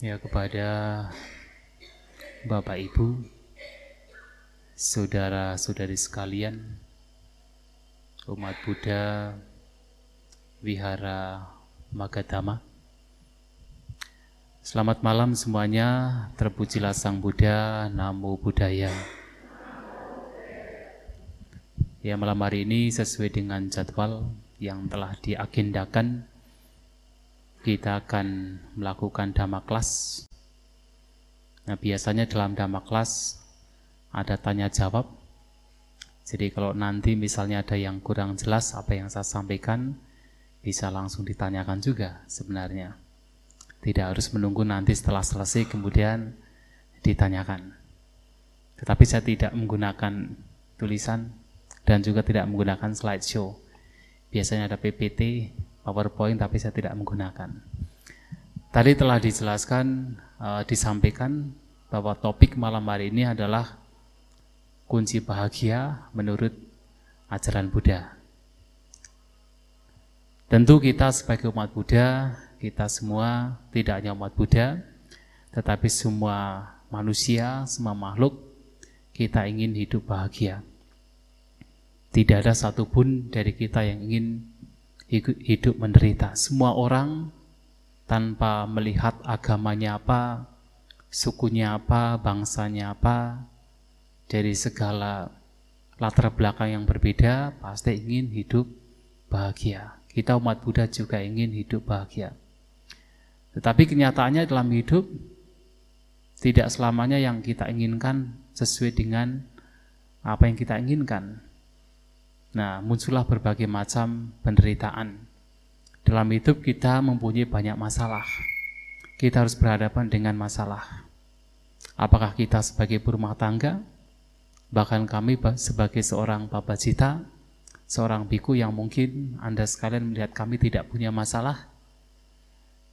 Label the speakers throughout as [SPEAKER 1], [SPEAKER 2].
[SPEAKER 1] Ya kepada Bapak Ibu, saudara-saudari sekalian, umat Buddha, Wihara Magadama. Selamat malam semuanya, terpujilah Sang Buddha, Namo Buddhaya. Ya malam hari ini sesuai dengan jadwal yang telah diagendakan kita akan melakukan dhamma kelas. Nah, biasanya dalam dhamma kelas ada tanya jawab. Jadi kalau nanti misalnya ada yang kurang jelas apa yang saya sampaikan, bisa langsung ditanyakan juga sebenarnya. Tidak harus menunggu nanti setelah selesai kemudian ditanyakan. Tetapi saya tidak menggunakan tulisan dan juga tidak menggunakan slideshow. Biasanya ada PPT, PowerPoint tapi saya tidak menggunakan. Tadi telah dijelaskan, uh, disampaikan bahwa topik malam hari ini adalah kunci bahagia menurut ajaran Buddha. Tentu kita sebagai umat Buddha, kita semua tidak hanya umat Buddha, tetapi semua manusia, semua makhluk, kita ingin hidup bahagia. Tidak ada satupun dari kita yang ingin hidup menderita. Semua orang tanpa melihat agamanya apa, sukunya apa, bangsanya apa, dari segala latar belakang yang berbeda, pasti ingin hidup bahagia. Kita umat Buddha juga ingin hidup bahagia. Tetapi kenyataannya dalam hidup tidak selamanya yang kita inginkan sesuai dengan apa yang kita inginkan. Nah, muncullah berbagai macam penderitaan. Dalam hidup kita mempunyai banyak masalah. Kita harus berhadapan dengan masalah. Apakah kita sebagai berumah tangga, bahkan kami sebagai seorang babajita, seorang biku yang mungkin Anda sekalian melihat kami tidak punya masalah,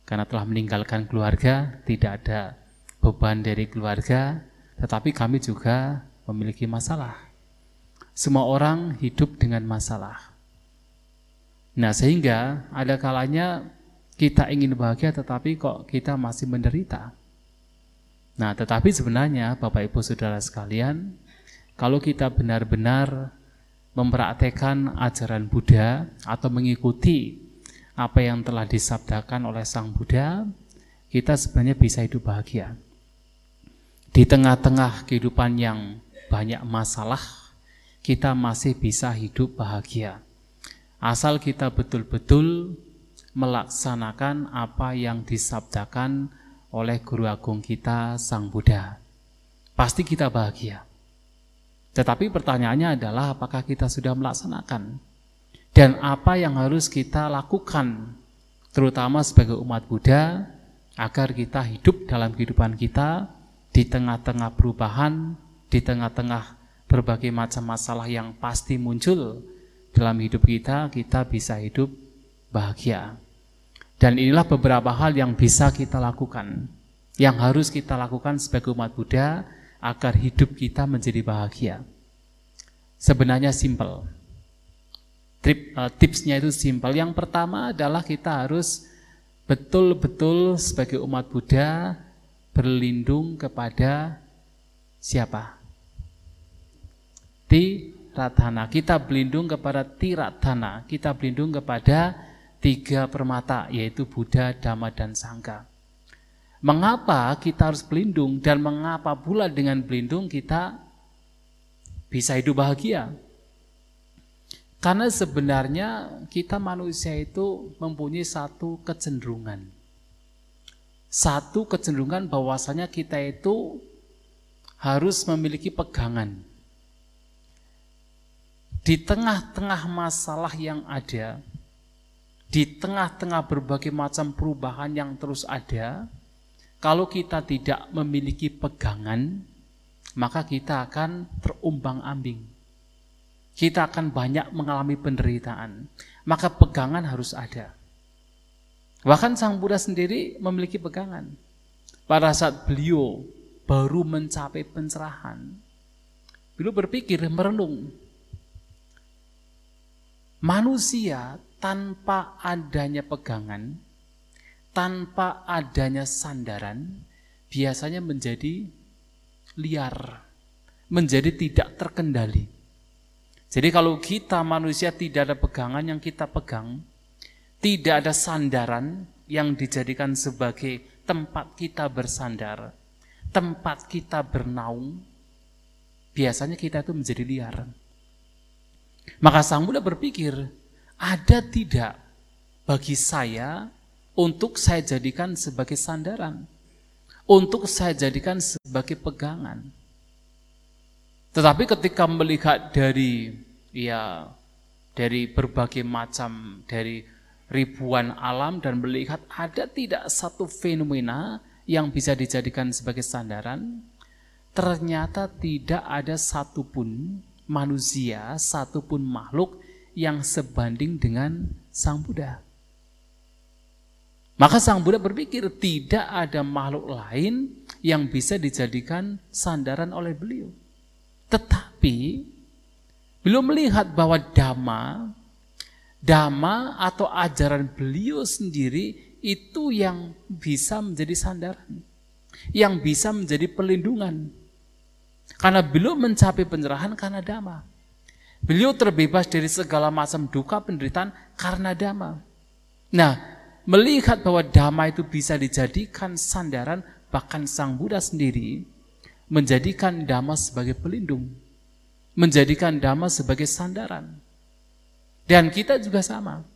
[SPEAKER 1] karena telah meninggalkan keluarga, tidak ada beban dari keluarga, tetapi kami juga memiliki masalah. Semua orang hidup dengan masalah. Nah, sehingga ada kalanya kita ingin bahagia tetapi kok kita masih menderita. Nah, tetapi sebenarnya Bapak Ibu Saudara sekalian, kalau kita benar-benar mempraktekkan ajaran Buddha atau mengikuti apa yang telah disabdakan oleh Sang Buddha, kita sebenarnya bisa hidup bahagia. Di tengah-tengah kehidupan yang banyak masalah, kita masih bisa hidup bahagia. Asal kita betul-betul melaksanakan apa yang disabdakan oleh guru agung kita Sang Buddha. Pasti kita bahagia. Tetapi pertanyaannya adalah apakah kita sudah melaksanakan? Dan apa yang harus kita lakukan terutama sebagai umat Buddha agar kita hidup dalam kehidupan kita di tengah-tengah perubahan, di tengah-tengah berbagai macam masalah yang pasti muncul dalam hidup kita, kita bisa hidup bahagia. Dan inilah beberapa hal yang bisa kita lakukan, yang harus kita lakukan sebagai umat Buddha agar hidup kita menjadi bahagia. Sebenarnya simple. Trip, uh, tipsnya itu simple. Yang pertama adalah kita harus betul-betul sebagai umat Buddha berlindung kepada siapa? Tiratana. Kita berlindung kepada tiratana. Kita berlindung kepada tiga permata, yaitu Buddha, Dhamma, dan Sangha. Mengapa kita harus berlindung dan mengapa pula dengan berlindung kita bisa hidup bahagia? Karena sebenarnya kita manusia itu mempunyai satu kecenderungan. Satu kecenderungan bahwasanya kita itu harus memiliki pegangan di tengah-tengah masalah yang ada, di tengah-tengah berbagai macam perubahan yang terus ada, kalau kita tidak memiliki pegangan, maka kita akan terumbang-ambing. Kita akan banyak mengalami penderitaan. Maka pegangan harus ada. Bahkan Sang Buddha sendiri memiliki pegangan. Pada saat beliau baru mencapai pencerahan, beliau berpikir, merenung, manusia tanpa adanya pegangan, tanpa adanya sandaran biasanya menjadi liar, menjadi tidak terkendali. Jadi kalau kita manusia tidak ada pegangan yang kita pegang, tidak ada sandaran yang dijadikan sebagai tempat kita bersandar, tempat kita bernaung, biasanya kita itu menjadi liar. Maka sang Buddha berpikir, ada tidak bagi saya untuk saya jadikan sebagai sandaran, untuk saya jadikan sebagai pegangan. Tetapi ketika melihat dari ya dari berbagai macam dari ribuan alam dan melihat ada tidak satu fenomena yang bisa dijadikan sebagai sandaran, ternyata tidak ada satupun manusia, satupun makhluk yang sebanding dengan Sang Buddha. Maka Sang Buddha berpikir tidak ada makhluk lain yang bisa dijadikan sandaran oleh beliau. Tetapi beliau melihat bahwa dhamma, dhamma atau ajaran beliau sendiri itu yang bisa menjadi sandaran, yang bisa menjadi perlindungan. Karena beliau mencapai penyerahan karena dhamma. Beliau terbebas dari segala macam duka penderitaan karena dhamma. Nah, melihat bahwa damai itu bisa dijadikan sandaran, bahkan Sang Buddha sendiri menjadikan dhamma sebagai pelindung, menjadikan dhamma sebagai sandaran. Dan kita juga sama.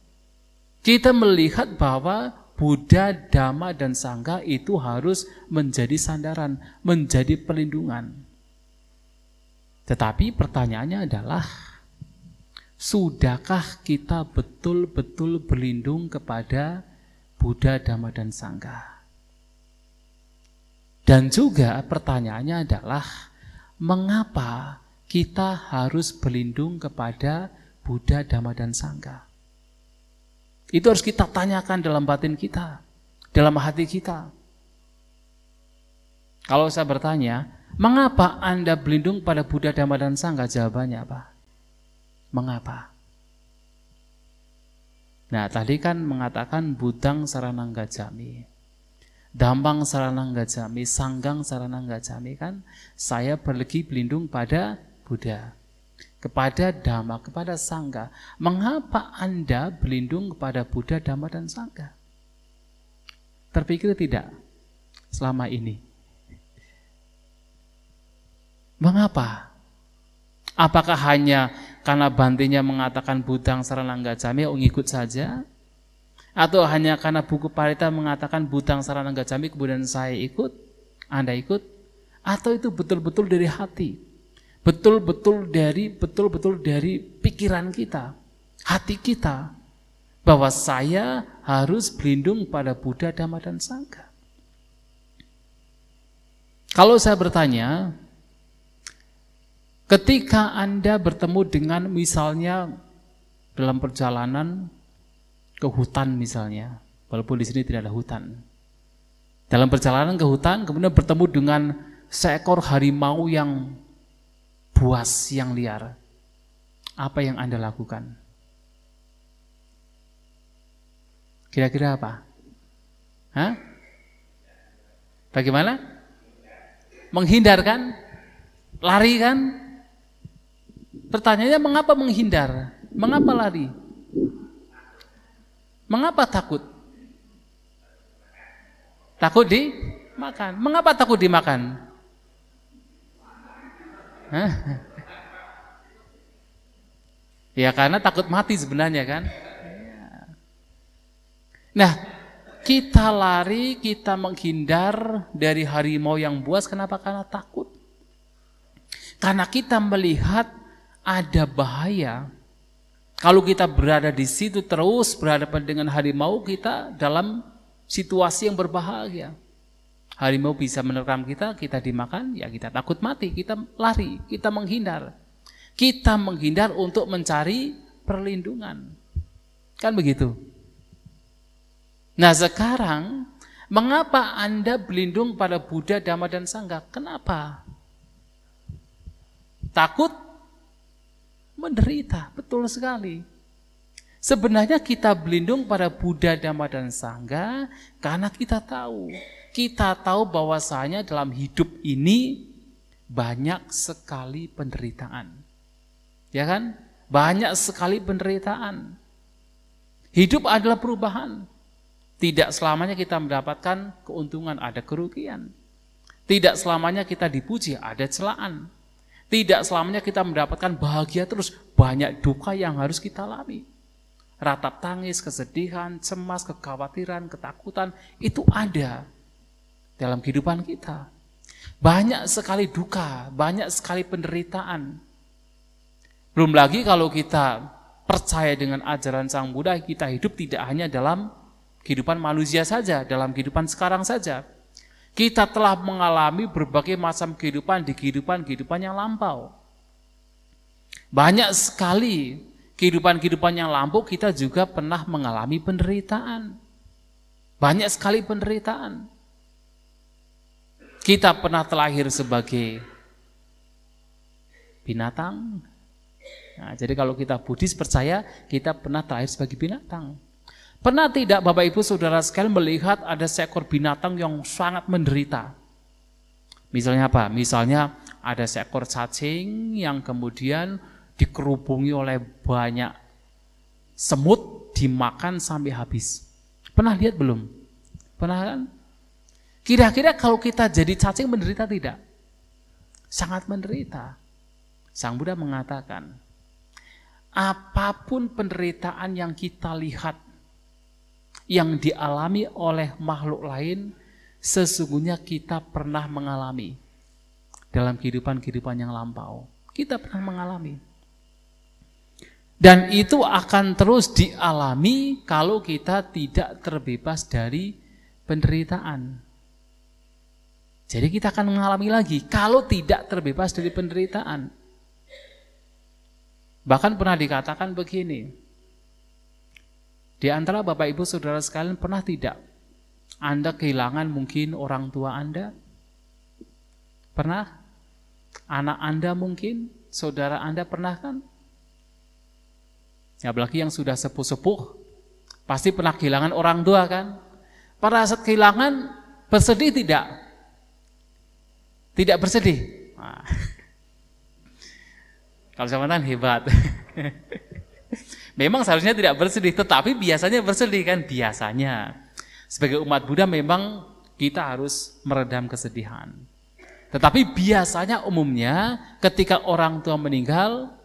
[SPEAKER 1] Kita melihat bahwa Buddha, Dhamma, dan Sangha itu harus menjadi sandaran, menjadi pelindungan. Tetapi pertanyaannya adalah, sudahkah kita betul-betul berlindung kepada Buddha, Dhamma, dan Sangha. Dan juga pertanyaannya adalah, mengapa kita harus berlindung kepada Buddha, Dhamma, dan Sangha? Itu harus kita tanyakan dalam batin kita, dalam hati kita. Kalau saya bertanya, mengapa Anda berlindung pada Buddha, Dhamma, dan Sangha? Jawabannya apa? Mengapa? Nah, tadi kan mengatakan budang saranang gajami. Dambang saranang gajami, sanggang saranang gajami kan saya pergi berlindung pada Buddha, kepada Dhamma, kepada Sangga. Mengapa Anda berlindung kepada Buddha, Dhamma, dan Sangga? Terpikir tidak selama ini? Mengapa? Apakah hanya karena bantinya mengatakan budang saranangga jami, oh ngikut saja? Atau hanya karena buku parita mengatakan budang saranangga jami, kemudian saya ikut, Anda ikut? Atau itu betul-betul dari hati? Betul-betul dari betul-betul dari pikiran kita, hati kita, bahwa saya harus berlindung pada Buddha, Dhamma, dan Sangha. Kalau saya bertanya, Ketika Anda bertemu dengan misalnya dalam perjalanan ke hutan misalnya, walaupun di sini tidak ada hutan. Dalam perjalanan ke hutan kemudian bertemu dengan seekor harimau yang buas yang liar. Apa yang Anda lakukan? Kira-kira apa? Hah? Bagaimana? Menghindarkan? Lari kan? Pertanyaannya mengapa menghindar? Mengapa lari? Mengapa takut? Takut dimakan. Mengapa takut dimakan? Hah? Ya karena takut mati sebenarnya kan. Nah, kita lari, kita menghindar dari harimau yang buas. Kenapa? Karena takut. Karena kita melihat ada bahaya. Kalau kita berada di situ terus berhadapan dengan harimau, kita dalam situasi yang berbahaya. Harimau bisa menerkam kita, kita dimakan, ya kita takut mati, kita lari, kita menghindar. Kita menghindar untuk mencari perlindungan. Kan begitu? Nah sekarang, mengapa Anda berlindung pada Buddha, Dhamma, dan Sangha? Kenapa? Takut menderita, betul sekali. Sebenarnya kita berlindung pada Buddha, Dhamma, dan Sangha karena kita tahu. Kita tahu bahwasanya dalam hidup ini banyak sekali penderitaan. Ya kan? Banyak sekali penderitaan. Hidup adalah perubahan. Tidak selamanya kita mendapatkan keuntungan, ada kerugian. Tidak selamanya kita dipuji, ada celaan. Tidak selamanya kita mendapatkan bahagia terus, banyak duka yang harus kita alami ratap tangis, kesedihan, cemas, kekhawatiran, ketakutan, itu ada dalam kehidupan kita. Banyak sekali duka, banyak sekali penderitaan. Belum lagi kalau kita percaya dengan ajaran Sang Buddha, kita hidup tidak hanya dalam kehidupan manusia saja, dalam kehidupan sekarang saja. Kita telah mengalami berbagai macam kehidupan di kehidupan-kehidupan yang lampau. Banyak sekali kehidupan-kehidupan yang lampau kita juga pernah mengalami penderitaan. Banyak sekali penderitaan. Kita pernah terlahir sebagai binatang. Nah, jadi kalau kita Buddhis percaya kita pernah terlahir sebagai binatang. Pernah tidak Bapak Ibu Saudara sekalian melihat ada seekor binatang yang sangat menderita? Misalnya apa? Misalnya ada seekor cacing yang kemudian dikerubungi oleh banyak semut, dimakan sampai habis. Pernah lihat belum? Pernah kan? Kira-kira kalau kita jadi cacing menderita tidak? Sangat menderita. Sang Buddha mengatakan, apa pun penderitaan yang kita lihat, yang dialami oleh makhluk lain, sesungguhnya kita pernah mengalami dalam kehidupan-kehidupan yang lampau. Kita pernah mengalami. Dan itu akan terus dialami kalau kita tidak terbebas dari penderitaan. Jadi kita akan mengalami lagi kalau tidak terbebas dari penderitaan. Bahkan pernah dikatakan begini. Di antara Bapak Ibu Saudara sekalian pernah tidak Anda kehilangan mungkin orang tua Anda? Pernah? Anak Anda mungkin? Saudara Anda pernah kan? Ya, apalagi yang sudah sepuh-sepuh, pasti pernah kehilangan orang tua kan? Pada saat kehilangan, bersedih tidak? Tidak bersedih? Nah. Kalau zaman hebat. memang seharusnya tidak bersedih, tetapi biasanya bersedih kan? Biasanya. Sebagai umat Buddha memang kita harus meredam kesedihan. Tetapi biasanya umumnya ketika orang tua meninggal,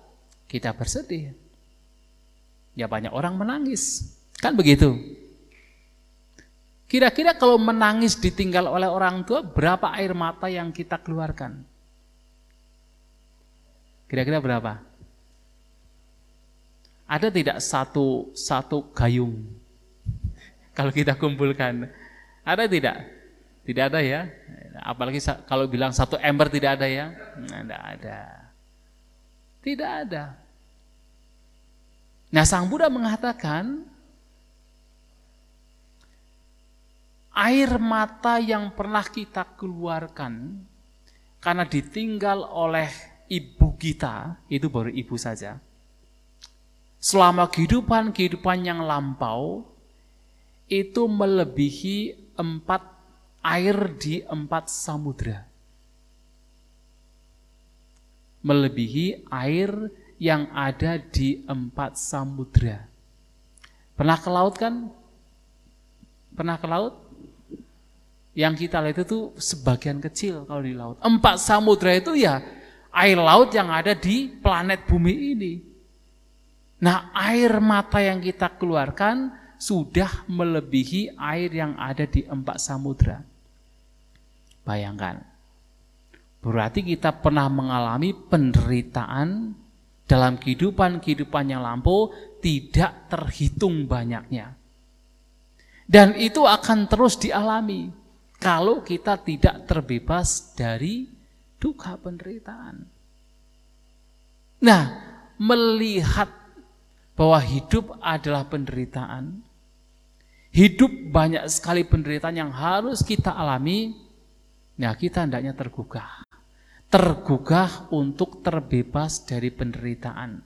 [SPEAKER 1] kita bersedih ya banyak orang menangis. Kan begitu? Kira-kira kalau menangis ditinggal oleh orang tua, berapa air mata yang kita keluarkan? Kira-kira berapa? Ada tidak satu satu gayung? Kalau kita kumpulkan, ada tidak? Tidak ada ya. Apalagi kalau bilang satu ember tidak ada ya, tidak ada. Tidak ada. Nah, Sang Buddha mengatakan air mata yang pernah kita keluarkan karena ditinggal oleh ibu kita, itu baru ibu saja. Selama kehidupan-kehidupan yang lampau, itu melebihi empat air di empat samudra. Melebihi air yang ada di empat samudra. Pernah ke laut kan? Pernah ke laut? Yang kita lihat itu sebagian kecil kalau di laut. Empat samudra itu ya air laut yang ada di planet bumi ini. Nah air mata yang kita keluarkan sudah melebihi air yang ada di empat samudra. Bayangkan. Berarti kita pernah mengalami penderitaan dalam kehidupan-kehidupan yang lampau tidak terhitung banyaknya. Dan itu akan terus dialami kalau kita tidak terbebas dari duka penderitaan. Nah, melihat bahwa hidup adalah penderitaan, hidup banyak sekali penderitaan yang harus kita alami, nah kita hendaknya tergugah tergugah untuk terbebas dari penderitaan.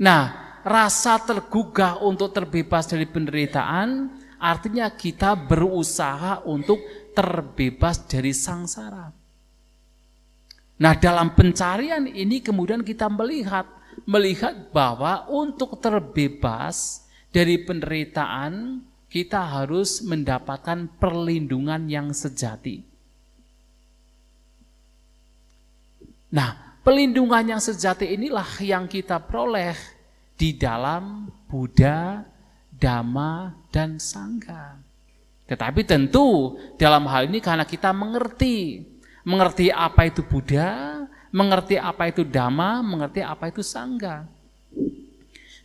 [SPEAKER 1] Nah, rasa tergugah untuk terbebas dari penderitaan artinya kita berusaha untuk terbebas dari sangsara. Nah, dalam pencarian ini kemudian kita melihat melihat bahwa untuk terbebas dari penderitaan kita harus mendapatkan perlindungan yang sejati. Nah, perlindungan yang sejati inilah yang kita peroleh di dalam Buddha, Dhamma, dan Sangha. Tetapi tentu dalam hal ini karena kita mengerti, mengerti apa itu Buddha, mengerti apa itu Dhamma, mengerti apa itu Sangha.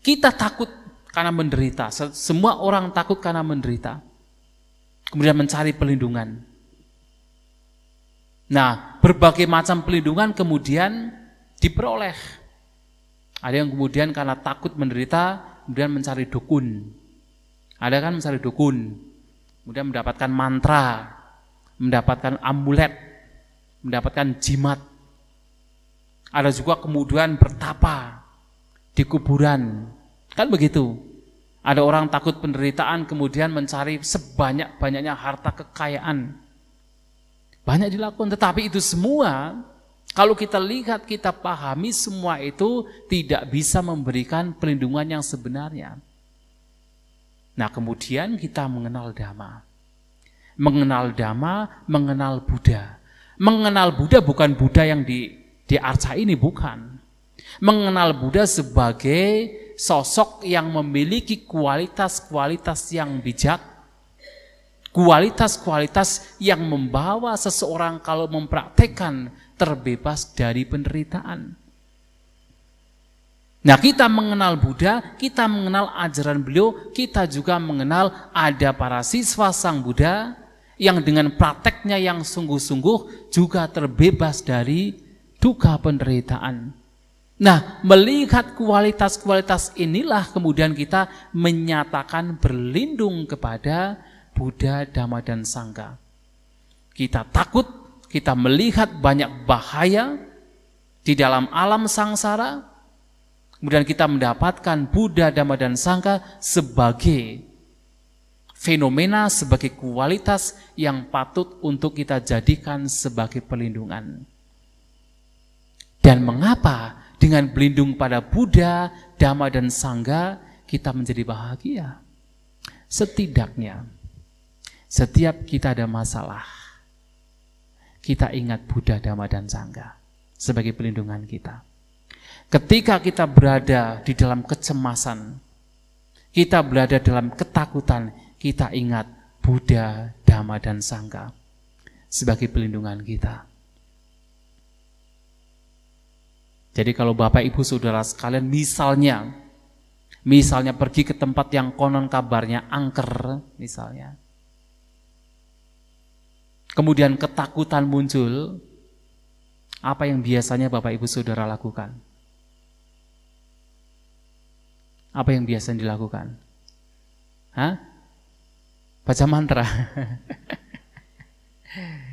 [SPEAKER 1] Kita takut karena menderita. Semua orang takut karena menderita. Kemudian mencari pelindungan. Nah, berbagai macam pelindungan kemudian diperoleh. Ada yang kemudian karena takut menderita, kemudian mencari dukun. Ada kan mencari dukun, kemudian mendapatkan mantra, mendapatkan amulet, mendapatkan jimat. Ada juga kemudian bertapa di kuburan, Kan begitu. Ada orang takut penderitaan kemudian mencari sebanyak-banyaknya harta kekayaan. Banyak dilakukan, tetapi itu semua kalau kita lihat, kita pahami semua itu tidak bisa memberikan perlindungan yang sebenarnya. Nah kemudian kita mengenal Dhamma. Mengenal Dhamma, mengenal Buddha. Mengenal Buddha bukan Buddha yang di, di Arca ini, bukan. Mengenal Buddha sebagai sosok yang memiliki kualitas-kualitas yang bijak, kualitas-kualitas yang membawa seseorang kalau mempraktekkan terbebas dari penderitaan. Nah kita mengenal Buddha, kita mengenal ajaran beliau, kita juga mengenal ada para siswa sang Buddha yang dengan prakteknya yang sungguh-sungguh juga terbebas dari duka penderitaan. Nah, melihat kualitas-kualitas inilah kemudian kita menyatakan berlindung kepada Buddha, Dhamma, dan Sangha. Kita takut, kita melihat banyak bahaya di dalam alam sangsara, kemudian kita mendapatkan Buddha, Dhamma, dan Sangha sebagai fenomena, sebagai kualitas yang patut untuk kita jadikan sebagai pelindungan. Dan mengapa dengan berlindung pada Buddha, Dhamma, dan Sangha, kita menjadi bahagia. Setidaknya, setiap kita ada masalah, kita ingat Buddha, Dhamma, dan Sangha sebagai pelindungan kita. Ketika kita berada di dalam kecemasan, kita berada dalam ketakutan, kita ingat Buddha, Dhamma, dan Sangha sebagai pelindungan kita. Jadi kalau Bapak Ibu Saudara sekalian misalnya misalnya pergi ke tempat yang konon kabarnya angker misalnya. Kemudian ketakutan muncul, apa yang biasanya Bapak Ibu Saudara lakukan? Apa yang biasanya dilakukan? Hah? Baca mantra.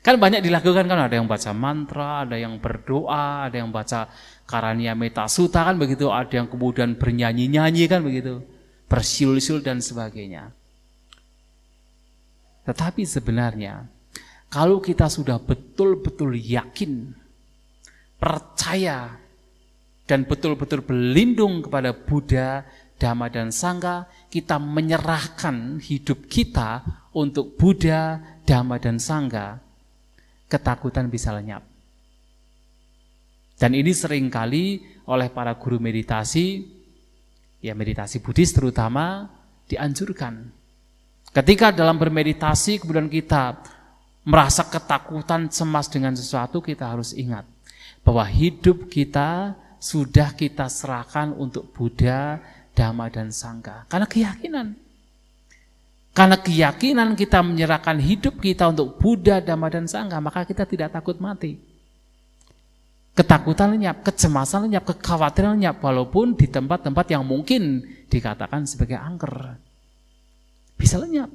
[SPEAKER 1] Kan banyak dilakukan kan? Ada yang baca mantra, ada yang berdoa, ada yang baca karania metasuta kan begitu, ada yang kemudian bernyanyi-nyanyi kan begitu, bersiul-siul dan sebagainya. Tetapi sebenarnya kalau kita sudah betul-betul yakin, percaya dan betul-betul berlindung kepada Buddha, Dhamma dan Sangha, kita menyerahkan hidup kita untuk Buddha, Dhamma dan Sangha ketakutan bisa lenyap. Dan ini sering kali oleh para guru meditasi, ya meditasi Buddhis terutama, dianjurkan. Ketika dalam bermeditasi kemudian kita merasa ketakutan, cemas dengan sesuatu, kita harus ingat bahwa hidup kita sudah kita serahkan untuk Buddha, Dhamma, dan Sangha. Karena keyakinan. Karena keyakinan kita menyerahkan hidup kita untuk Buddha, Dhamma, dan Sangha, maka kita tidak takut mati. Ketakutan lenyap, kecemasan lenyap, kekhawatiran lenyap, walaupun di tempat-tempat yang mungkin dikatakan sebagai angker. Bisa lenyap.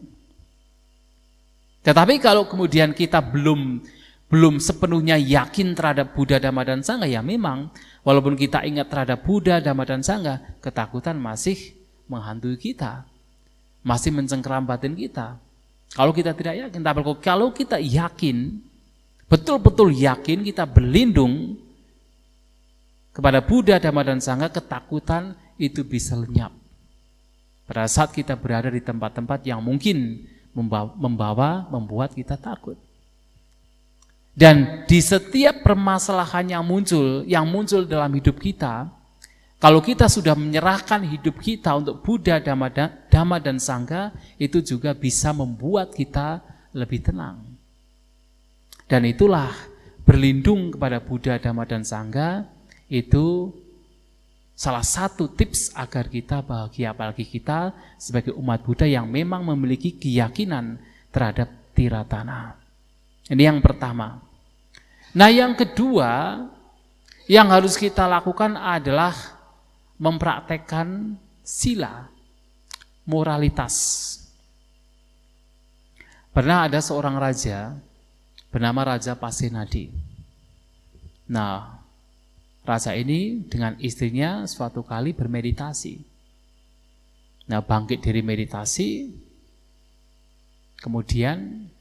[SPEAKER 1] Tetapi kalau kemudian kita belum belum sepenuhnya yakin terhadap Buddha, Dhamma, dan Sangha, ya memang walaupun kita ingat terhadap Buddha, Dhamma, dan Sangha, ketakutan masih menghantui kita, masih mencengkeram batin kita. Kalau kita tidak yakin, tapi kalau kita yakin, betul-betul yakin kita berlindung kepada Buddha, Dhamma, dan Sangha, ketakutan itu bisa lenyap. Pada saat kita berada di tempat-tempat yang mungkin membawa, membuat kita takut. Dan di setiap permasalahan yang muncul, yang muncul dalam hidup kita, kalau kita sudah menyerahkan hidup kita untuk Buddha, Dhamma, Dhamma dan Sangha, itu juga bisa membuat kita lebih tenang. Dan itulah berlindung kepada Buddha, Dhamma, dan Sangha, itu salah satu tips agar kita bahagia, apalagi kita sebagai umat Buddha yang memang memiliki keyakinan terhadap tiratana. Ini yang pertama. Nah yang kedua yang harus kita lakukan adalah mempraktekkan sila, moralitas. Pernah ada seorang raja bernama Raja Pasenadi. Nah, raja ini dengan istrinya suatu kali bermeditasi. Nah, bangkit dari meditasi, kemudian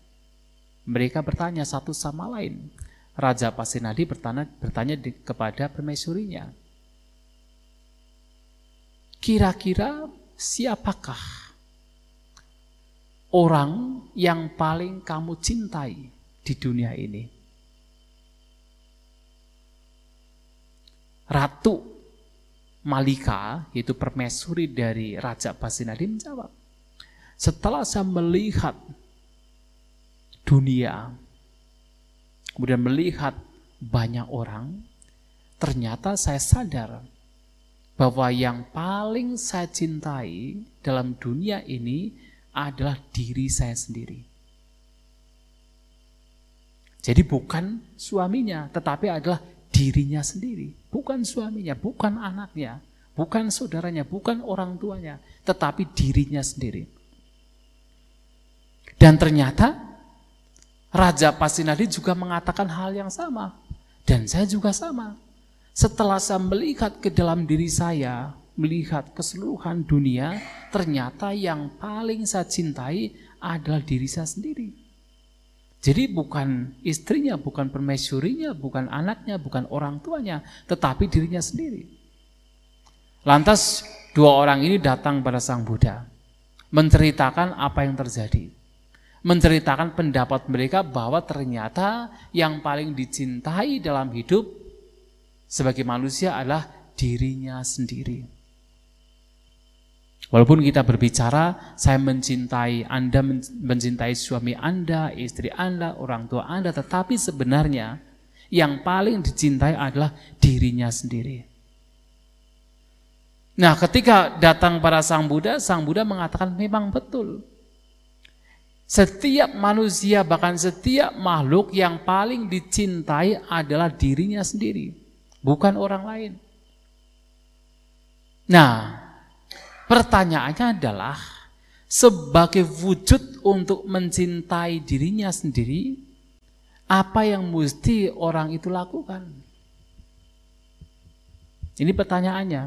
[SPEAKER 1] mereka bertanya satu sama lain. Raja Pasenadi bertanya, bertanya kepada permaisurinya. Kira-kira siapakah orang yang paling kamu cintai di dunia ini? Ratu Malika, yaitu permaisuri dari Raja Pasenadi menjawab, setelah saya melihat dunia, kemudian melihat banyak orang, ternyata saya sadar bahwa yang paling saya cintai dalam dunia ini adalah diri saya sendiri. Jadi bukan suaminya, tetapi adalah dirinya sendiri. Bukan suaminya, bukan anaknya, bukan saudaranya, bukan orang tuanya, tetapi dirinya sendiri. Dan ternyata Raja Pasinadi juga mengatakan hal yang sama. Dan saya juga sama. Setelah saya melihat ke dalam diri saya, melihat keseluruhan dunia, ternyata yang paling saya cintai adalah diri saya sendiri. Jadi bukan istrinya, bukan permaisurinya, bukan anaknya, bukan orang tuanya, tetapi dirinya sendiri. Lantas dua orang ini datang pada Sang Buddha, menceritakan apa yang terjadi menceritakan pendapat mereka bahwa ternyata yang paling dicintai dalam hidup sebagai manusia adalah dirinya sendiri. Walaupun kita berbicara, saya mencintai Anda, mencintai suami Anda, istri Anda, orang tua Anda, tetapi sebenarnya yang paling dicintai adalah dirinya sendiri. Nah, ketika datang para Sang Buddha, Sang Buddha mengatakan memang betul. Setiap manusia bahkan setiap makhluk yang paling dicintai adalah dirinya sendiri, bukan orang lain. Nah, pertanyaannya adalah sebagai wujud untuk mencintai dirinya sendiri, apa yang mesti orang itu lakukan? Ini pertanyaannya.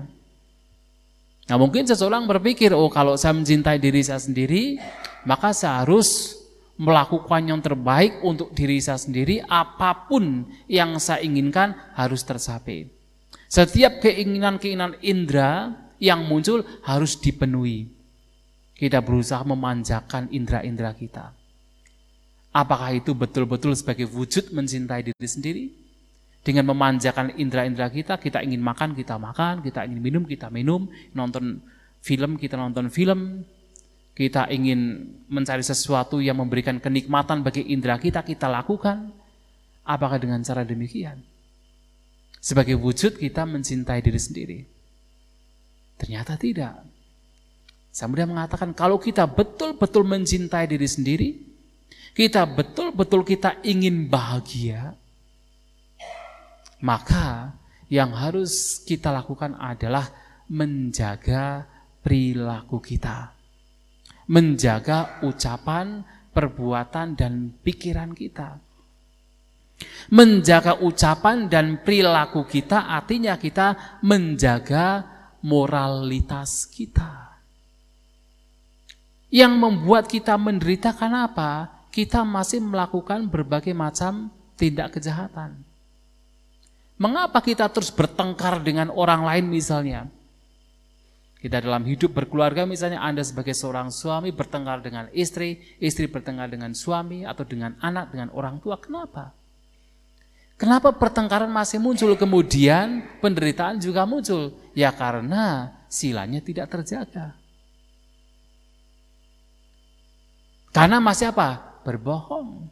[SPEAKER 1] Nah mungkin seseorang berpikir, oh kalau saya mencintai diri saya sendiri, maka saya harus melakukan yang terbaik untuk diri saya sendiri, apa pun yang saya inginkan harus tercapai. Setiap keinginan-keinginan indera yang muncul harus dipenuhi. Kita berusaha memanjakan indera-indera kita. Apakah itu betul-betul sebagai wujud mencintai diri sendiri? Dengan memanjakan indera-indera kita, kita ingin makan, kita makan, kita ingin minum, kita minum, nonton film, kita nonton film, kita ingin mencari sesuatu yang memberikan kenikmatan bagi indera kita, kita lakukan. Apakah dengan cara demikian? Sebagai wujud kita mencintai diri sendiri. Ternyata tidak. Mudah mengatakan kalau kita betul-betul mencintai diri sendiri, kita betul-betul kita ingin bahagia, maka yang harus kita lakukan adalah menjaga perilaku kita menjaga ucapan, perbuatan, dan pikiran kita. Menjaga ucapan dan perilaku kita artinya kita menjaga moralitas kita. Yang membuat kita menderita karena apa? Kita masih melakukan berbagai macam tindak kejahatan. Mengapa kita terus bertengkar dengan orang lain misalnya? Kita dalam hidup berkeluarga misalnya Anda sebagai seorang suami bertengkar dengan istri, istri bertengkar dengan suami atau dengan anak, dengan orang tua. Kenapa? Kenapa pertengkaran masih muncul kemudian penderitaan juga muncul? Ya karena silanya tidak terjaga. Karena masih apa? Berbohong.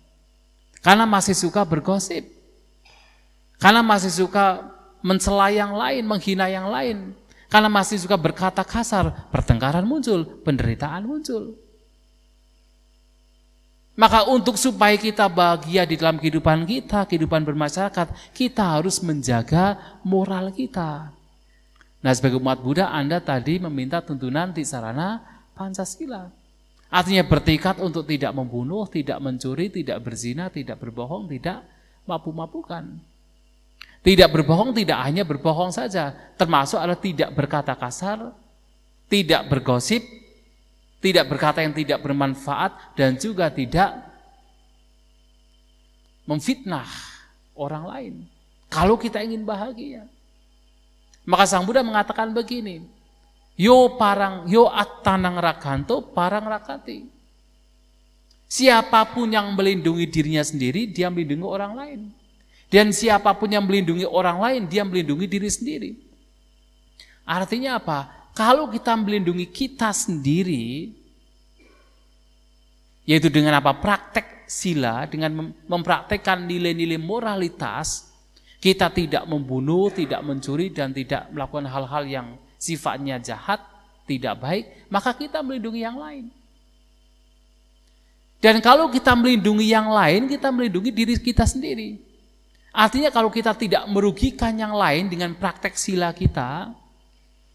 [SPEAKER 1] Karena masih suka bergosip. Karena masih suka mencela yang lain, menghina yang lain. Karena masih suka berkata kasar, pertengkaran muncul, penderitaan muncul. Maka untuk supaya kita bahagia di dalam kehidupan kita, kehidupan bermasyarakat, kita harus menjaga moral kita. Nah sebagai umat Buddha Anda tadi meminta tuntunan di sarana Pancasila. Artinya bertekad untuk tidak membunuh, tidak mencuri, tidak berzina, tidak berbohong, tidak mabuk-mabukan. Tidak berbohong tidak hanya berbohong saja, termasuk adalah tidak berkata kasar, tidak bergosip, tidak berkata yang tidak bermanfaat dan juga tidak memfitnah orang lain. Kalau kita ingin bahagia. Maka Sang Buddha mengatakan begini, Yo parang, yo atanang rakanto parang rakati. Siapa pun yang melindungi dirinya sendiri, dia melindungi orang lain. Dan siapa pun yang melindungi orang lain, dia melindungi diri sendiri. Artinya apa? Kalau kita melindungi kita sendiri, yaitu dengan apa? Praktek sila, dengan mempraktekkan nilai-nilai moralitas, kita tidak membunuh, tidak mencuri, dan tidak melakukan hal-hal yang sifatnya jahat, tidak baik, maka kita melindungi yang lain. Dan kalau kita melindungi yang lain, kita melindungi diri kita sendiri. Artinya kalau kita tidak merugikan yang lain dengan praktek sila kita,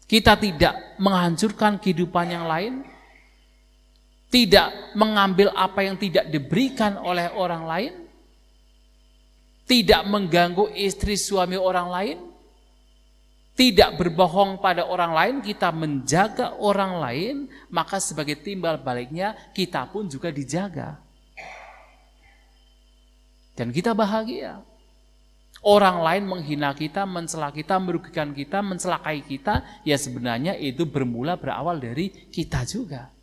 [SPEAKER 1] kita tidak menghancurkan kehidupan yang lain, tidak mengambil apa yang tidak diberikan oleh orang lain, tidak mengganggu istri suami orang lain, tidak berbohong pada orang lain, kita menjaga orang lain, maka sebagai timbal baliknya kita pun juga dijaga. Dan kita bahagia. Orang lain menghina kita, mencela kita, merugikan kita, mencelakai kita, ya sebenarnya itu bermula berawal dari kita juga.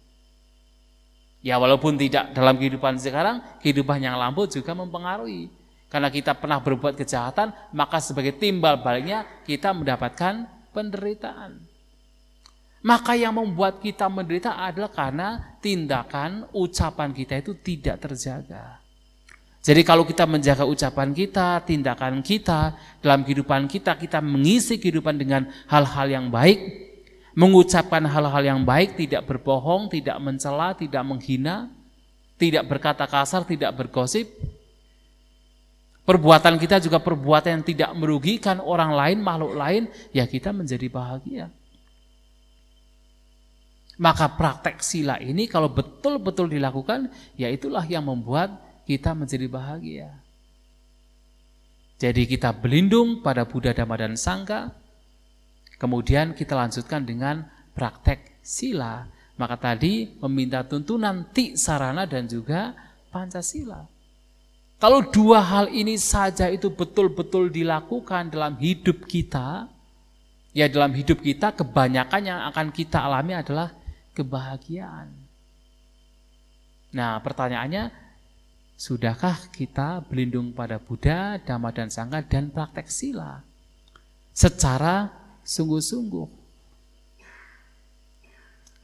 [SPEAKER 1] Ya walaupun tidak dalam kehidupan sekarang, kehidupan yang lampau juga mempengaruhi. Karena kita pernah berbuat kejahatan, maka sebagai timbal baliknya kita mendapatkan penderitaan. Maka yang membuat kita menderita adalah karena tindakan, ucapan kita itu tidak terjaga. Jadi kalau kita menjaga ucapan kita, tindakan kita, dalam kehidupan kita, kita mengisi kehidupan dengan hal-hal yang baik, mengucapkan hal-hal yang baik, tidak berbohong, tidak mencela, tidak menghina, tidak berkata kasar, tidak bergosip. Perbuatan kita juga perbuatan yang tidak merugikan orang lain, makhluk lain, ya kita menjadi bahagia. Maka praktek sila ini kalau betul-betul dilakukan, ya itulah yang membuat kita menjadi bahagia. Jadi kita berlindung pada Buddha, Dhamma, dan Sangha. Kemudian kita lanjutkan dengan praktek sila. Maka tadi meminta tuntunan ti sarana dan juga Pancasila. Kalau dua hal ini saja itu betul-betul dilakukan dalam hidup kita, ya dalam hidup kita kebanyakan yang akan kita alami adalah kebahagiaan. Nah pertanyaannya, Sudahkah kita berlindung pada Buddha, Dhamma dan Sangha dan praktek sila secara sungguh-sungguh?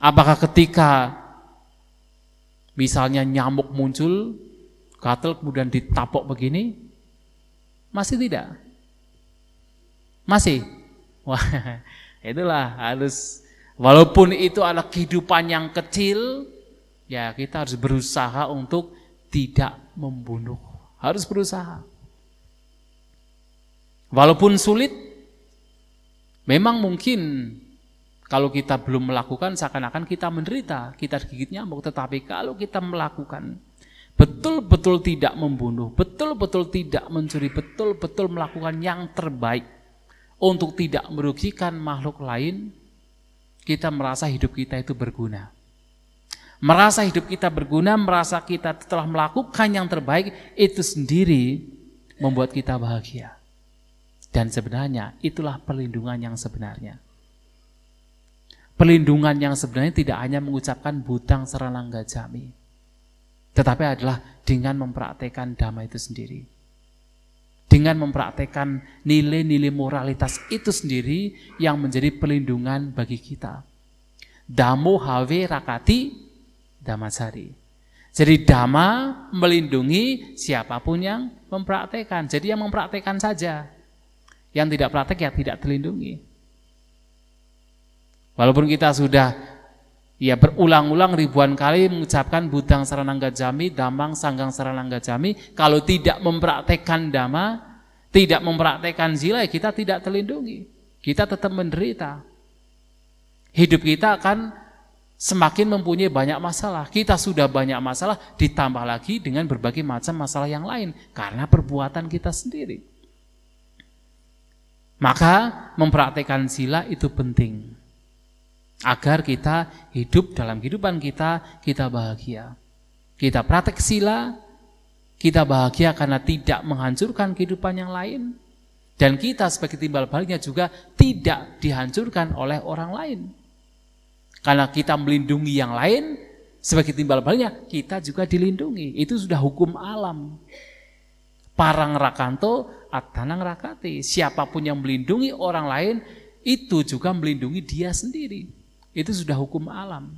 [SPEAKER 1] Apakah ketika misalnya nyamuk muncul, gatel kemudian ditapok begini, masih tidak? Masih? Wah, itulah harus walaupun itu adalah kehidupan yang kecil, ya kita harus berusaha untuk tidak membunuh. Harus berusaha. Walaupun sulit, memang mungkin kalau kita belum melakukan seakan-akan kita menderita, kita digigit nyamuk. Tetapi kalau kita melakukan, betul-betul tidak membunuh, betul-betul tidak mencuri, betul-betul melakukan yang terbaik untuk tidak merugikan makhluk lain, kita merasa hidup kita itu berguna. Merasa hidup kita berguna, merasa kita telah melakukan yang terbaik, itu sendiri membuat kita bahagia. Dan sebenarnya itulah perlindungan yang sebenarnya. Perlindungan yang sebenarnya tidak hanya mengucapkan butang seranangga jami, tetapi adalah dengan mempraktekkan dhamma itu sendiri. Dengan mempraktekkan nilai-nilai moralitas itu sendiri yang menjadi perlindungan bagi kita. Damo have rakati damasari. Jadi dhamma melindungi siapa pun yang mempraktekkan. Jadi yang mempraktekkan saja. Yang tidak praktek ya tidak terlindungi. Walaupun kita sudah ya berulang-ulang ribuan kali mengucapkan budang saranangga jami, damang sanggang saranangga jami, kalau tidak mempraktekkan dhamma, tidak mempraktekkan zila, ya kita tidak terlindungi. Kita tetap menderita. Hidup kita akan semakin mempunyai banyak masalah. Kita sudah banyak masalah, ditambah lagi dengan berbagai macam masalah yang lain. Karena perbuatan kita sendiri. Maka mempraktekkan sila itu penting. Agar kita hidup dalam kehidupan kita, kita bahagia. Kita praktek sila, kita bahagia karena tidak menghancurkan kehidupan yang lain. Dan kita sebagai timbal baliknya juga tidak dihancurkan oleh orang lain. Karena kita melindungi yang lain, sebagai timbal baliknya kita juga dilindungi. Itu sudah hukum alam. Parang rakanto atanang rakati. Siapa pun yang melindungi orang lain, itu juga melindungi dia sendiri. Itu sudah hukum alam.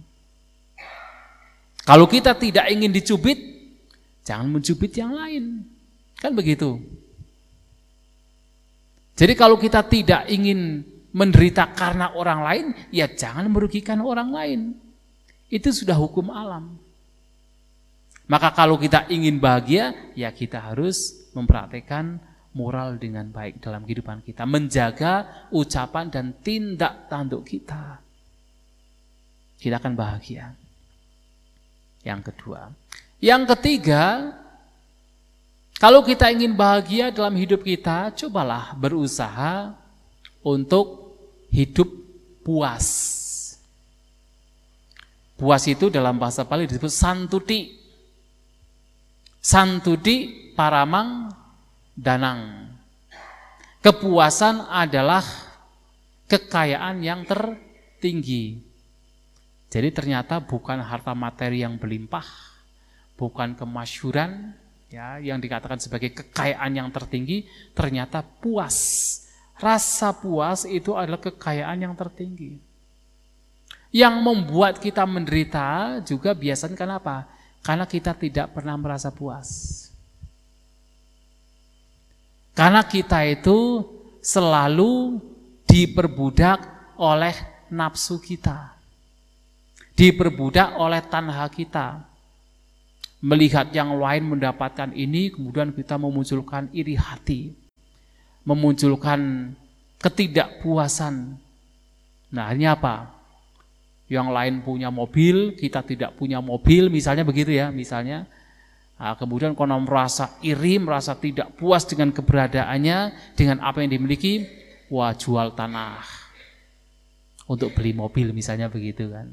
[SPEAKER 1] Kalau kita tidak ingin dicubit, jangan mencubit yang lain. Kan begitu. Jadi kalau kita tidak ingin menderita karena orang lain, ya jangan merugikan orang lain. Itu sudah hukum alam. Maka kalau kita ingin bahagia, ya kita harus mempraktekkan moral dengan baik dalam kehidupan kita. Menjaga ucapan dan tindak tanduk kita. Kita akan bahagia. Yang kedua. Yang ketiga, kalau kita ingin bahagia dalam hidup kita, cobalah berusaha untuk hidup puas. Puas itu dalam bahasa Pali disebut santuti. Santudi paramang danang. Kepuasan adalah kekayaan yang tertinggi. Jadi ternyata bukan harta materi yang berlimpah, bukan kemasyuran ya yang dikatakan sebagai kekayaan yang tertinggi, ternyata puas. Rasa puas itu adalah kekayaan yang tertinggi. Yang membuat kita menderita juga biasanya kenapa? Karena kita tidak pernah merasa puas. Karena kita itu selalu diperbudak oleh nafsu kita. Diperbudak oleh tanha kita. Melihat yang lain mendapatkan ini, kemudian kita memunculkan iri hati. Memunculkan ketidakpuasan. Nah ini apa? yang lain punya mobil, kita tidak punya mobil, misalnya begitu ya, misalnya. Nah, kemudian konon merasa iri, merasa tidak puas dengan keberadaannya, dengan apa yang dimiliki, wah jual tanah untuk beli mobil misalnya begitu kan.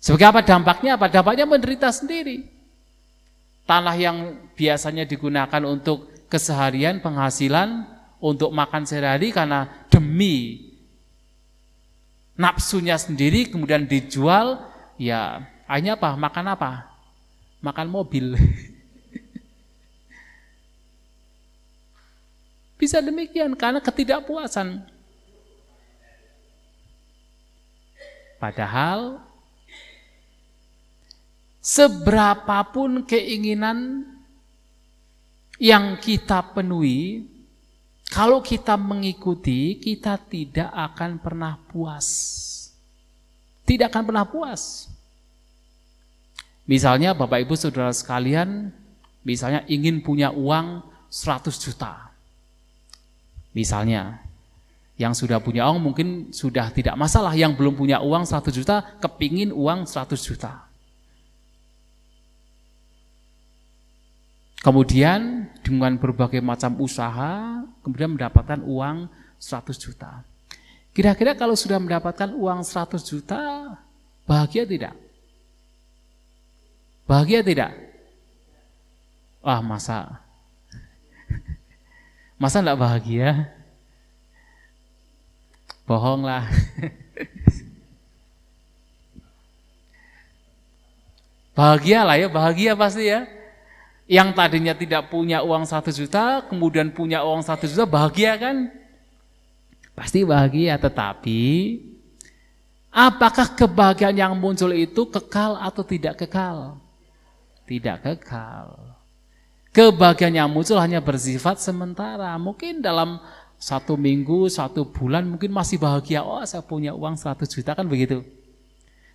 [SPEAKER 1] Sebagai apa dampaknya? Apa dampaknya menderita sendiri. Tanah yang biasanya digunakan untuk keseharian, penghasilan, untuk makan sehari-hari karena demi nafsunya sendiri kemudian dijual ya hanya apa? Makan apa? Makan mobil. Bisa demikian karena ketidakpuasan. Padahal seberapapun keinginan yang kita penuhi kalau kita mengikuti, kita tidak akan pernah puas. Tidak akan pernah puas. Misalnya Bapak Ibu Saudara sekalian, misalnya ingin punya uang 100 juta. Misalnya, yang sudah punya uang mungkin sudah tidak masalah, yang belum punya uang 100 juta, kepingin uang 100 juta. Kemudian dengan berbagai macam usaha, kemudian mendapatkan uang 100 juta. Kira-kira kalau sudah mendapatkan uang 100 juta, bahagia tidak? Bahagia tidak? Wah masa? Masa enggak bahagia? Bohong lah. bahagia lah ya, bahagia pasti ya yang tadinya tidak punya uang satu juta, kemudian punya uang satu juta, bahagia kan? Pasti bahagia, tetapi apakah kebahagiaan yang muncul itu kekal atau tidak kekal? Tidak kekal. Kebahagiaan yang muncul hanya bersifat sementara. Mungkin dalam satu minggu, satu bulan mungkin masih bahagia. Oh saya punya uang 100 juta kan begitu.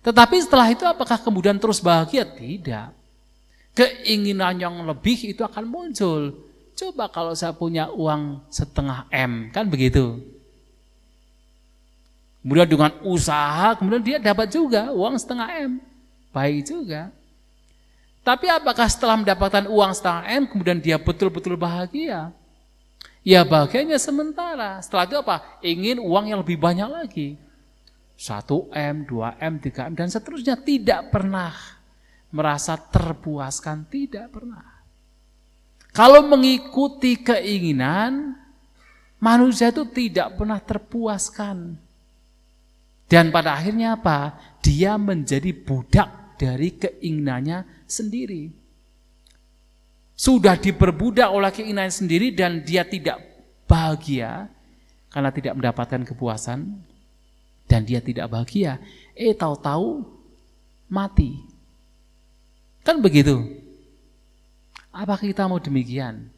[SPEAKER 1] Tetapi setelah itu apakah kemudian terus bahagia? Tidak keinginan yang lebih itu akan muncul. Coba kalau saya punya uang setengah M, kan begitu. Kemudian dengan usaha, kemudian dia dapat juga uang setengah M. Baik juga. Tapi apakah setelah mendapatkan uang setengah M, kemudian dia betul-betul bahagia? Ya bahagianya sementara. Setelah itu apa? Ingin uang yang lebih banyak lagi. 1M, 2M, 3M, dan seterusnya. Tidak pernah merasa terpuaskan, tidak pernah. Kalau mengikuti keinginan, manusia itu tidak pernah terpuaskan. Dan pada akhirnya apa? Dia menjadi budak dari keinginannya sendiri. Sudah diperbudak oleh keinginan sendiri dan dia tidak bahagia karena tidak mendapatkan kepuasan dan dia tidak bahagia. Eh tahu-tahu mati. Kan begitu. Apa kita mau demikian?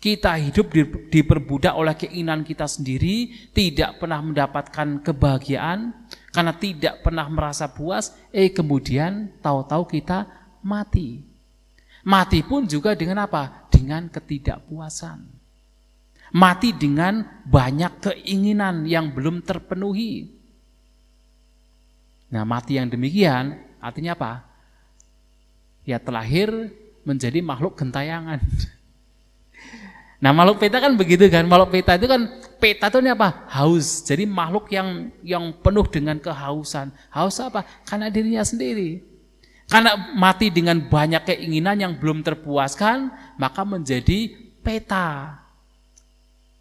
[SPEAKER 1] Kita hidup diperbudak oleh keinginan kita sendiri, tidak pernah mendapatkan kebahagiaan, karena tidak pernah merasa puas, eh kemudian tahu-tahu kita mati. Mati pun juga dengan apa? Dengan ketidakpuasan. Mati dengan banyak keinginan yang belum terpenuhi. Nah mati yang demikian artinya apa? Ya terlahir menjadi makhluk gentayangan. Nah makhluk peta kan begitu kan, makhluk peta itu kan peta itu apa? Haus. Jadi makhluk yang yang penuh dengan kehausan. Haus apa? Karena dirinya sendiri. Karena mati dengan banyak keinginan yang belum terpuaskan, maka menjadi peta.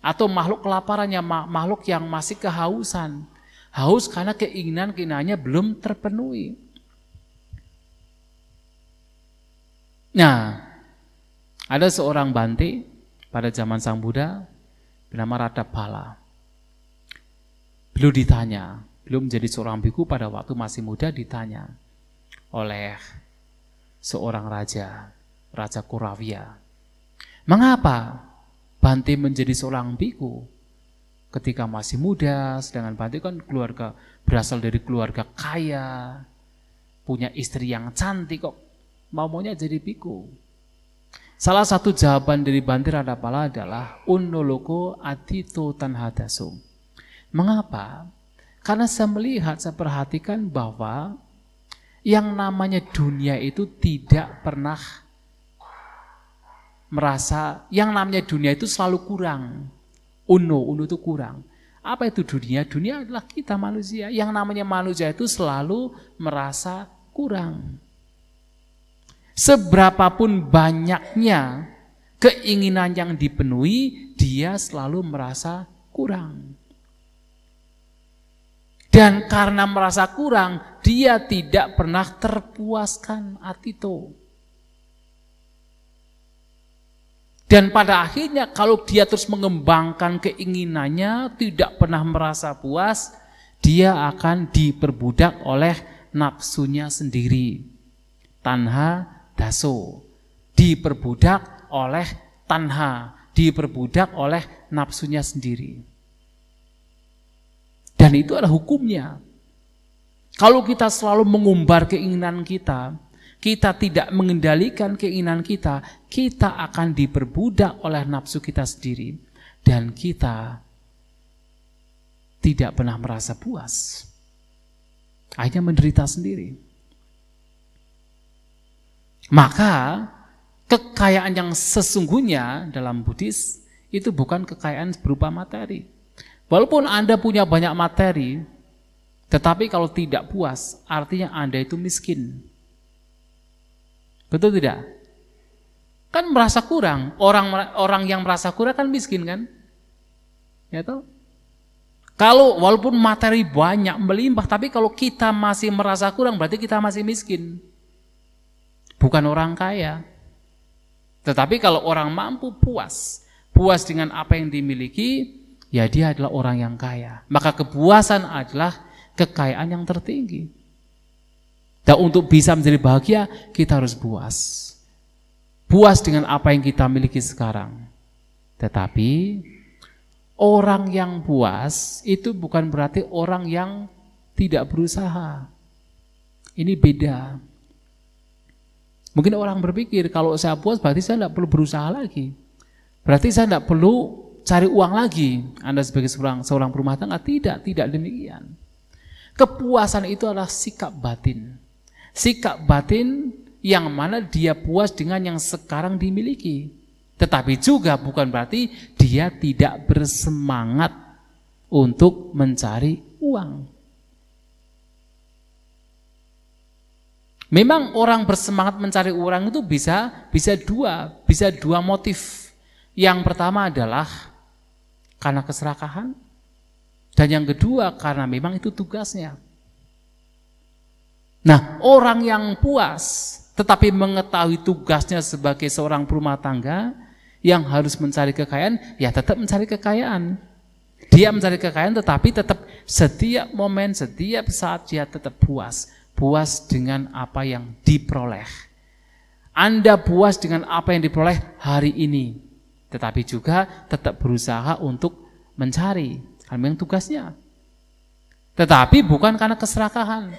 [SPEAKER 1] Atau makhluk kelaparannya, makhluk yang masih kehausan. Haus karena keinginan-keinginannya belum terpenuhi. Nah, ada seorang Bante pada zaman Sang Buddha bernama Pala. Beliau ditanya, belum menjadi seorang biku pada waktu masih muda ditanya oleh seorang raja, Raja Kuravia. Mengapa Bante menjadi seorang biku ketika masih muda, sedangkan Bante kan keluarga berasal dari keluarga kaya, punya istri yang cantik kok mau-maunya jadi biku. Salah satu jawaban dari Bantir Adapala adalah unoloko adito tanhadaso. Mengapa? Karena saya melihat, saya perhatikan bahwa yang namanya dunia itu tidak pernah merasa, yang namanya dunia itu selalu kurang. Uno, uno itu kurang. Apa itu dunia? Dunia adalah kita manusia. Yang namanya manusia itu selalu merasa kurang. Seberapapun banyaknya keinginan yang dipenuhi, dia selalu merasa kurang. Dan karena merasa kurang, dia tidak pernah terpuaskan atito. Dan pada akhirnya kalau dia terus mengembangkan keinginannya, tidak pernah merasa puas, dia akan diperbudak oleh nafsunya sendiri. Tanha daso, diperbudak oleh tanha, diperbudak oleh nafsunya sendiri. Dan itu adalah hukumnya. Kalau kita selalu mengumbar keinginan kita, kita tidak mengendalikan keinginan kita, kita akan diperbudak oleh nafsu kita sendiri. Dan kita tidak pernah merasa puas. Hanya menderita sendiri. Maka kekayaan yang sesungguhnya dalam Buddhis itu bukan kekayaan berupa materi. Walaupun Anda punya banyak materi, tetapi kalau tidak puas, artinya Anda itu miskin. Betul tidak? Kan merasa kurang. Orang orang yang merasa kurang kan miskin kan? Ya toh? Kalau walaupun materi banyak melimpah, tapi kalau kita masih merasa kurang, berarti kita masih miskin. Bukan orang kaya. Tetapi kalau orang mampu puas, puas dengan apa yang dimiliki, ya dia adalah orang yang kaya. Maka kepuasan adalah kekayaan yang tertinggi. Dan untuk bisa menjadi bahagia, kita harus puas. Puas dengan apa yang kita miliki sekarang. Tetapi orang yang puas itu bukan berarti orang yang tidak berusaha. Ini beda. Mungkin orang berpikir kalau saya puas berarti saya tidak perlu berusaha lagi. Berarti saya tidak perlu cari uang lagi. Anda sebagai seorang seorang rumah tangga tidak, tidak demikian. Kepuasan itu adalah sikap batin. Sikap batin yang mana dia puas dengan yang sekarang dimiliki. Tetapi juga bukan berarti dia tidak bersemangat untuk mencari uang. Memang orang bersemangat mencari uang itu bisa bisa dua, bisa dua motif. Yang pertama adalah karena keserakahan, dan yang kedua karena memang itu tugasnya. Nah, orang yang puas tetapi mengetahui tugasnya sebagai seorang rumah tangga yang harus mencari kekayaan, ya tetap mencari kekayaan. Dia mencari kekayaan tetapi tetap setiap momen, setiap saat dia tetap puas. Puas dengan apa yang diperoleh. Anda puas dengan apa yang diperoleh hari ini. Tetapi juga tetap berusaha untuk mencari karena memang tugasnya. Tetapi bukan karena keserakahan.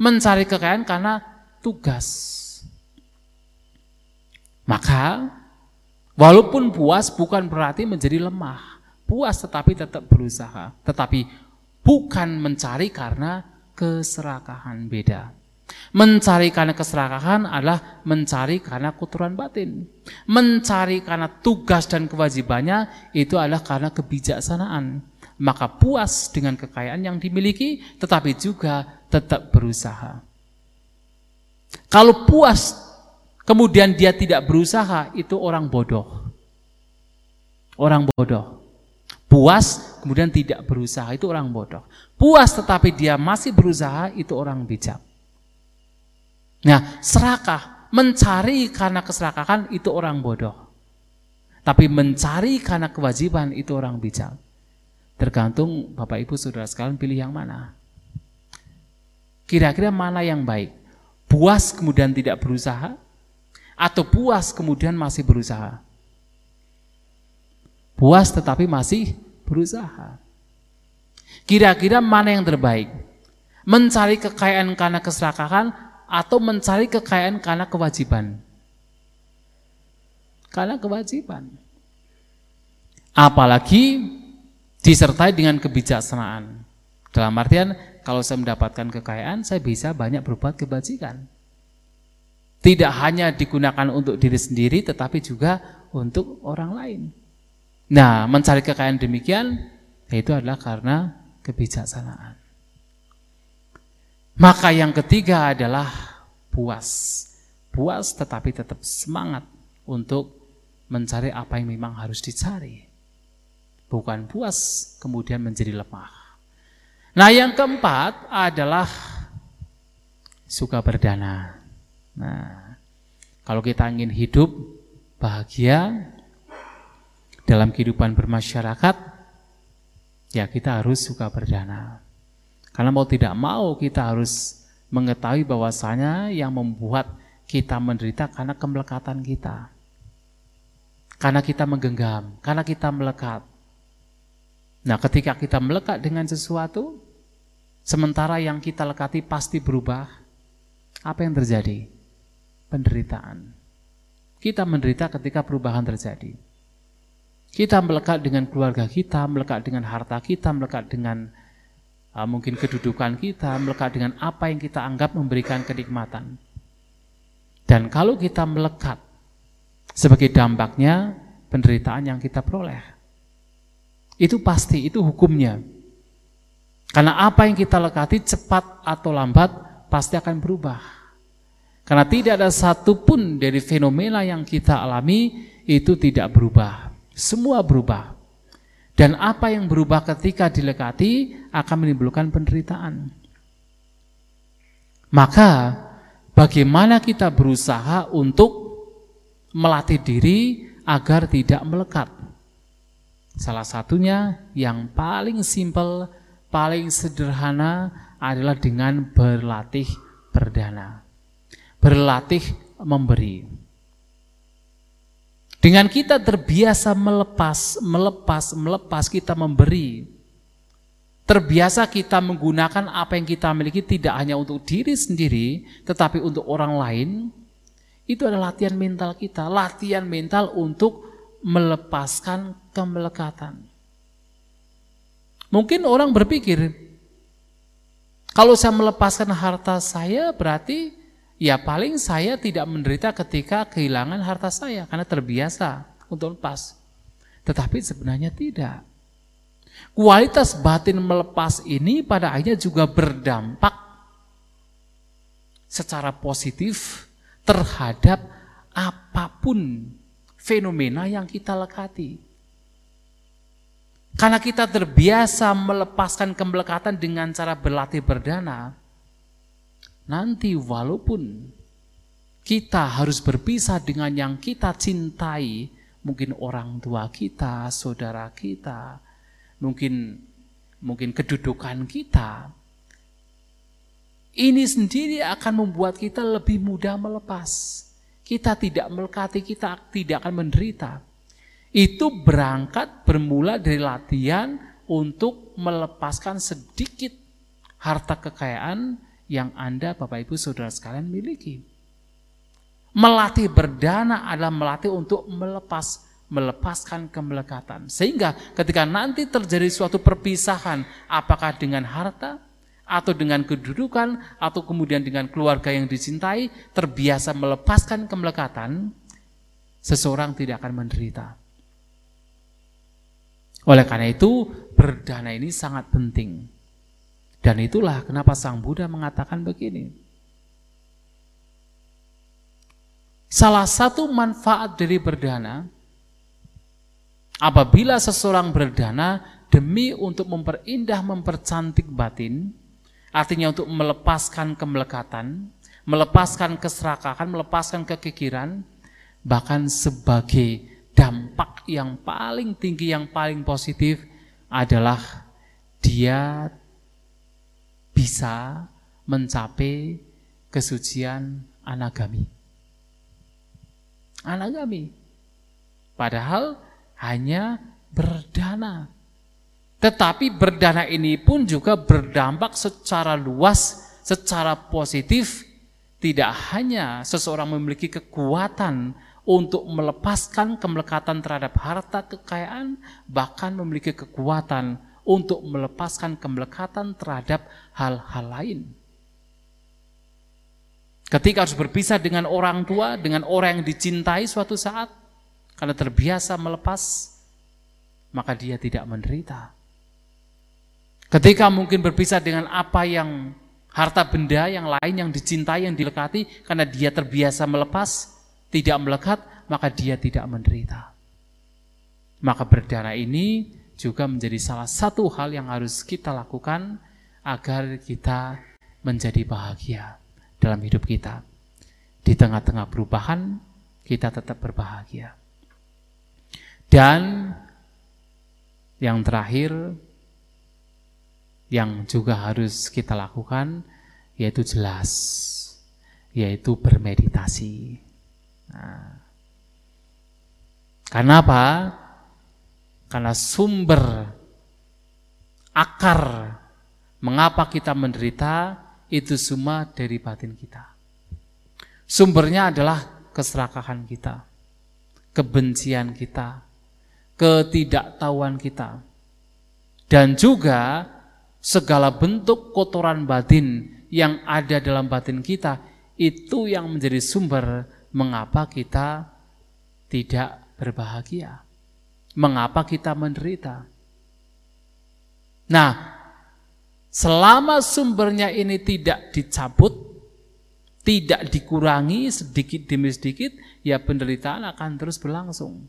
[SPEAKER 1] Mencari kekayaan karena tugas. Maka walaupun puas bukan berarti menjadi lemah. Puas tetapi tetap berusaha. Tetapi bukan mencari karena keserakahan beda. Mencari karena keserakahan adalah mencari karena kotoran batin. Mencari karena tugas dan kewajibannya itu adalah karena kebijaksanaan maka puas dengan kekayaan yang dimiliki, tetapi juga tetap berusaha. Kalau puas, kemudian dia tidak berusaha, itu orang bodoh. Orang bodoh. Puas, kemudian tidak berusaha, itu orang bodoh. Puas, tetapi dia masih berusaha, itu orang bijak. Nah, serakah, mencari karena keserakahan, itu orang bodoh. Tapi mencari karena kewajiban, itu orang bijak. Tergantung Bapak Ibu Saudara sekalian pilih yang mana. Kira-kira mana yang baik? Puas kemudian tidak berusaha atau puas kemudian masih berusaha? Puas tetapi masih berusaha. Kira-kira mana yang terbaik? Mencari kekayaan karena keserakahan atau mencari kekayaan karena kewajiban? Karena kewajiban. Apalagi disertai dengan kebijaksanaan. Dalam artian, kalau saya mendapatkan kekayaan, saya bisa banyak berbuat kebajikan. Tidak hanya digunakan untuk diri sendiri, tetapi juga untuk orang lain. Nah, mencari kekayaan demikian, itu adalah karena kebijaksanaan. Maka yang ketiga adalah puas. Puas tetapi tetap semangat untuk mencari apa yang memang harus dicari bukan puas kemudian menjadi lemah. Nah, yang keempat adalah suka berdana. Nah, kalau kita ingin hidup bahagia dalam kehidupan bermasyarakat, ya kita harus suka berdana. Karena mau tidak mau kita harus mengetahui bahwasanya yang membuat kita menderita karena kemelekatan kita. Karena kita menggenggam, karena kita melekat. Nah, ketika kita melekat dengan sesuatu, sementara yang kita lekati pasti berubah, apa yang terjadi? Penderitaan. Kita menderita ketika perubahan terjadi. Kita melekat dengan keluarga kita, melekat dengan harta kita, melekat dengan uh, mungkin kedudukan kita, melekat dengan apa yang kita anggap memberikan kenikmatan. Dan kalau kita melekat sebagai dampaknya penderitaan yang kita peroleh. Itu pasti, itu hukumnya. Karena apa yang kita lekati cepat atau lambat pasti akan berubah. Karena tidak ada satupun dari fenomena yang kita alami itu tidak berubah. Semua berubah. Dan apa yang berubah ketika dilekati akan menimbulkan penderitaan. Maka bagaimana kita berusaha untuk melatih diri agar tidak melekat. Salah satunya yang paling simpel, paling sederhana adalah dengan berlatih berdana. Berlatih memberi. Dengan kita terbiasa melepas, melepas, melepas, kita memberi. Terbiasa kita menggunakan apa yang kita miliki tidak hanya untuk diri sendiri, tetapi untuk orang lain, itu adalah latihan mental kita, latihan mental untuk melepaskan kemelekatan. Mungkin orang berpikir, kalau saya melepaskan harta saya berarti ya paling saya tidak menderita ketika kehilangan harta saya karena terbiasa untuk lepas. Tetapi sebenarnya tidak. Kualitas batin melepas ini pada akhirnya juga berdampak secara positif terhadap apa pun fenomena yang kita lekati. Karena kita terbiasa melepaskan kemelekatan dengan cara berlatih berdana, nanti walaupun kita harus berpisah dengan yang kita cintai, mungkin orang tua kita, saudara kita, mungkin mungkin kedudukan kita, ini sendiri akan membuat kita lebih mudah melepas. Kita tidak melekati, kita tidak akan menderita. Itu berangkat bermula dari latihan untuk melepaskan sedikit harta kekayaan yang Anda, Bapak Ibu, Saudara sekalian miliki. Melatih berdana adalah melatih untuk melepas melepaskan kemelekatan. Sehingga ketika nanti terjadi suatu perpisahan, apakah dengan harta, atau dengan kedudukan atau kemudian dengan keluarga yang dicintai terbiasa melepaskan kemelekatan, seseorang tidak akan menderita. Oleh karena itu, berdana ini sangat penting. Dan itulah kenapa Sang Buddha mengatakan begini. Salah satu manfaat dari berdana, apabila seseorang berdana demi untuk memperindah, mempercantik batin, Artinya untuk melepaskan kemelekatan, melepaskan keserakahan, melepaskan kekikiran, bahkan sebagai dampak yang paling tinggi, yang paling positif adalah dia bisa mencapai kesucian anagami. Anagami. Padahal hanya berdana tetapi berdana ini pun juga berdampak secara luas, secara positif. Tidak hanya seseorang memiliki kekuatan untuk melepaskan kemelekatan terhadap harta kekayaan, bahkan memiliki kekuatan untuk melepaskan kemelekatan terhadap hal-hal lain. Ketika harus berpisah dengan orang tua, dengan orang yang dicintai suatu saat, karena terbiasa melepas, maka dia tidak menderita. Ketika mungkin berpisah dengan apa yang harta benda yang lain yang dicintai, yang dilekati, karena dia terbiasa melepas, tidak melekat, maka dia tidak menderita. Maka berdana ini juga menjadi salah satu hal yang harus kita lakukan agar kita menjadi bahagia dalam hidup kita. Di tengah-tengah perubahan, kita tetap berbahagia. Dan yang terakhir, yang juga harus kita lakukan yaitu jelas yaitu bermeditasi. Nah, karena apa? Karena sumber akar mengapa kita menderita itu semua dari batin kita. Sumbernya adalah keserakahan kita, kebencian kita, ketidaktahuan kita, dan juga segala bentuk kotoran batin yang ada dalam batin kita itu yang menjadi sumber mengapa kita tidak berbahagia? Mengapa kita menderita? Nah, selama sumbernya ini tidak dicabut, tidak dikurangi sedikit demi sedikit, ya penderitaan akan terus berlangsung.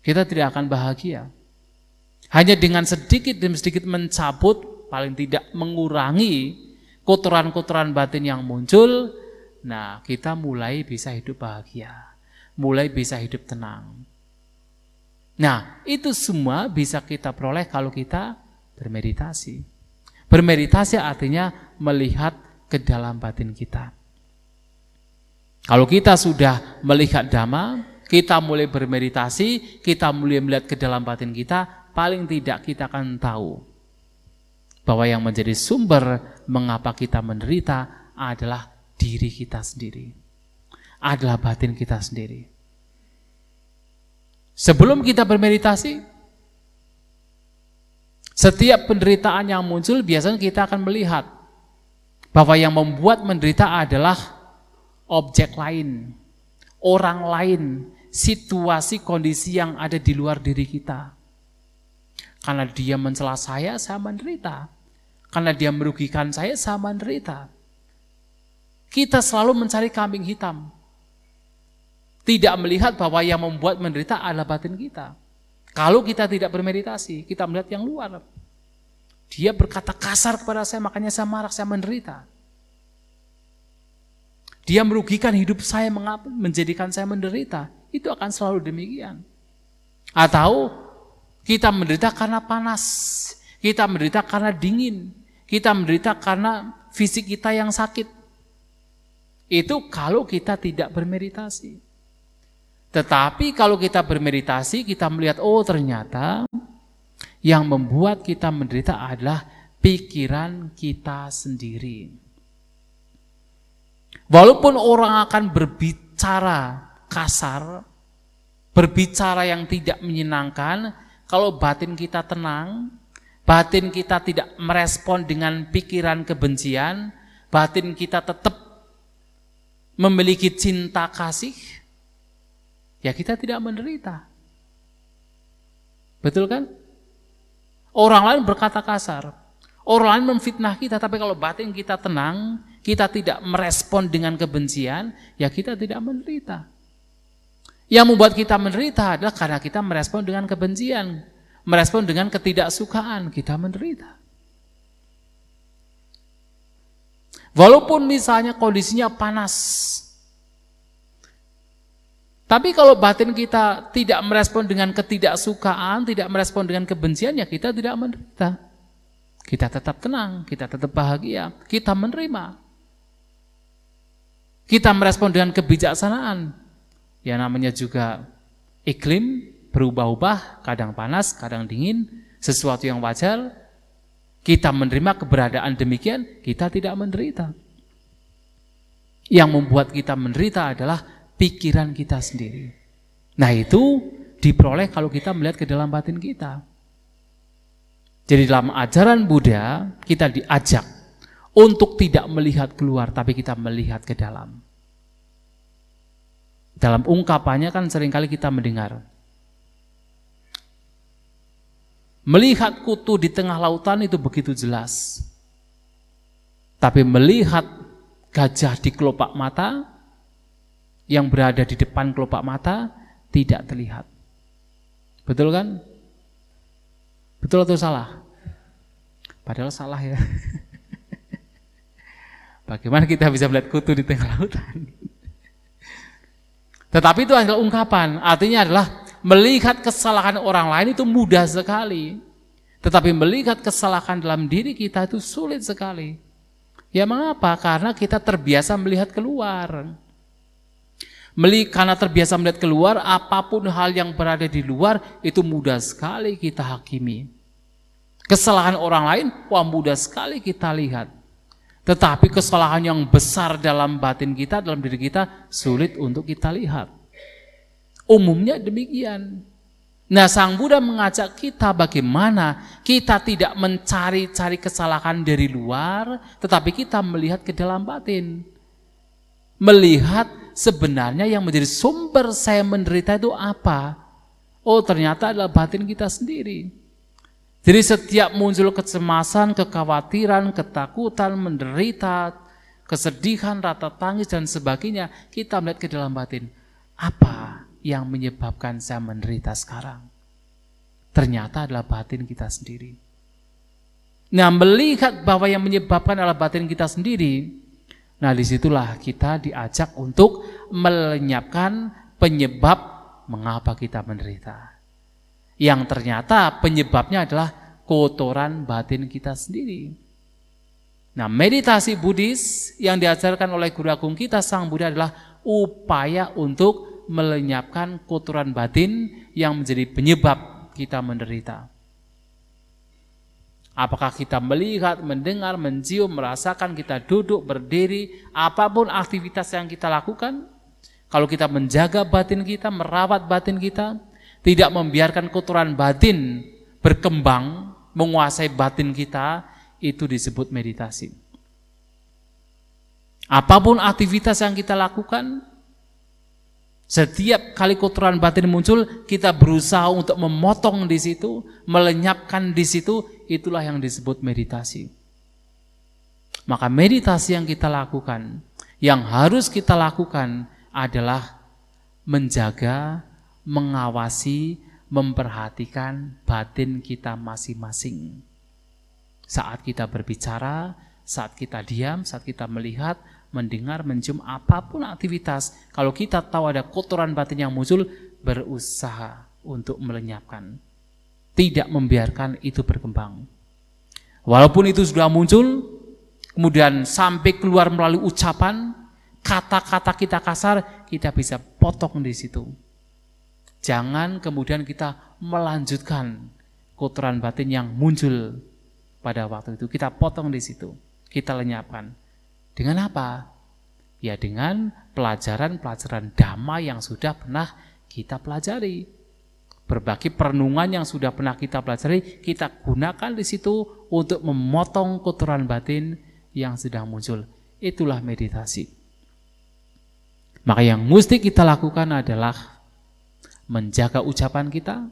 [SPEAKER 1] Kita tidak akan bahagia. Hanya dengan sedikit demi sedikit mencabut, paling tidak mengurangi kotoran-kotoran batin yang muncul, nah kita mulai bisa hidup bahagia, mulai bisa hidup tenang. Nah, itu semua bisa kita peroleh kalau kita bermeditasi. Bermeditasi artinya melihat ke dalam batin kita. Kalau kita sudah melihat dhamma, kita mulai bermeditasi, kita mulai melihat ke dalam batin kita, paling tidak kita akan tahu bahwa yang menjadi sumber mengapa kita menderita adalah diri kita sendiri. Adalah batin kita sendiri. Sebelum kita bermeditasi, setiap penderitaan yang muncul biasanya kita akan melihat bahwa yang membuat menderita adalah objek lain, orang lain, situasi kondisi yang ada di luar diri kita. Karena dia mencela saya, saya menderita. Karena dia merugikan saya, saya menderita. Kita selalu mencari kambing hitam. Tidak melihat bahwa yang membuat menderita adalah batin kita. Kalau kita tidak bermeditasi, kita melihat yang luar. Dia berkata kasar kepada saya, makanya saya marah, saya menderita. Dia merugikan hidup saya, menjadikan saya menderita. Itu akan selalu demikian. Atau kita menderita karena panas, kita menderita karena dingin, kita menderita karena fisik kita yang sakit. Itu kalau kita tidak bermeditasi. Tetapi kalau kita bermeditasi, kita melihat, oh ternyata yang membuat kita menderita adalah pikiran kita sendiri. Walaupun orang akan berbicara kasar, berbicara yang tidak menyenangkan, kalau batin kita tenang, batin kita tidak merespon dengan pikiran kebencian, batin kita tetap memiliki cinta kasih, ya kita tidak menderita. Betul kan? Orang lain berkata kasar, orang lain memfitnah kita, tapi kalau batin kita tenang, kita tidak merespon dengan kebencian, ya kita tidak menderita. Yang membuat kita menderita adalah karena kita merespon dengan kebencian, merespon dengan ketidaksukaan, kita menderita. Walaupun misalnya kondisinya panas, tapi kalau batin kita tidak merespon dengan ketidaksukaan, tidak merespon dengan kebencian, ya kita tidak menderita. Kita tetap tenang, kita tetap bahagia, kita menerima. Kita merespon dengan kebijaksanaan. Ya namanya juga iklim berubah-ubah, kadang panas, kadang dingin, sesuatu yang wajar. Kita menerima keberadaan demikian, kita tidak menderita. Yang membuat kita menderita adalah pikiran kita sendiri. Nah itu diperoleh kalau kita melihat ke dalam batin kita. Jadi dalam ajaran Buddha kita diajak untuk tidak melihat keluar, tapi kita melihat ke dalam. Dalam ungkapannya kan sering kali kita mendengar. Melihat kutu di tengah lautan itu begitu jelas. Tapi melihat gajah di kelopak mata, yang berada di depan kelopak mata, tidak terlihat. Betul kan? Betul atau salah? Padahal salah ya. Bagaimana kita bisa melihat kutu di tengah lautan? Tetapi itu adalah ungkapan, artinya adalah melihat kesalahan orang lain itu mudah sekali. Tetapi melihat kesalahan dalam diri kita itu sulit sekali. Ya mengapa? Karena kita terbiasa melihat keluar. Melihat, karena terbiasa melihat keluar, apa pun hal yang berada di luar itu mudah sekali kita hakimi. Kesalahan orang lain, wah mudah sekali kita lihat. Tetapi kesalahan yang besar dalam batin kita, dalam diri kita, sulit untuk kita lihat. Umumnya demikian. Nah Sang Buddha mengajak kita bagaimana kita tidak mencari-cari kesalahan dari luar, tetapi kita melihat ke dalam batin. Melihat sebenarnya yang menjadi sumber saya menderita itu apa? Oh ternyata adalah batin kita sendiri. Jadi setiap muncul kecemasan, kekhawatiran, ketakutan, menderita, kesedihan, rata tangis dan sebagainya, kita melihat ke dalam batin. Apa yang menyebabkan saya menderita sekarang? Ternyata adalah batin kita sendiri. Nah melihat bahwa yang menyebabkan adalah batin kita sendiri, nah di situlah kita diajak untuk melenyapkan penyebab mengapa kita menderita yang ternyata penyebabnya adalah kotoran batin kita sendiri. Nah, meditasi Buddhis yang diajarkan oleh guru agung kita Sang Buddha adalah upaya untuk melenyapkan kotoran batin yang menjadi penyebab kita menderita. Apakah kita melihat, mendengar, mencium, merasakan, kita duduk, berdiri, apa pun aktivitas yang kita lakukan, kalau kita menjaga batin kita, merawat batin kita, tidak membiarkan kotoran batin berkembang, menguasai batin kita, itu disebut meditasi. Apa pun aktivitas yang kita lakukan, setiap kali kotoran batin muncul, kita berusaha untuk memotong di situ, melenyapkan di situ, itulah yang disebut meditasi. Maka meditasi yang kita lakukan, yang harus kita lakukan adalah menjaga mengawasi, memperhatikan batin kita masing-masing. Saat kita berbicara, saat kita diam, saat kita melihat, mendengar, mencium apa pun aktivitas, kalau kita tahu ada kotoran batin yang muncul, berusaha untuk melenyapkan. Tidak membiarkan itu berkembang. Walaupun itu sudah muncul, kemudian sampai keluar melalui ucapan, kata-kata kita kasar, kita bisa potong di situ Jangan kemudian kita melanjutkan kotoran batin yang muncul pada waktu itu. Kita potong di situ, kita lenyapkan. Dengan apa? Ya dengan pelajaran-pelajaran dhamma yang sudah pernah kita pelajari. Berbagai perenungan yang sudah pernah kita pelajari, kita gunakan di situ untuk memotong kotoran batin yang sedang muncul. Itulah meditasi. Maka yang mesti kita lakukan adalah menjaga ucapan kita,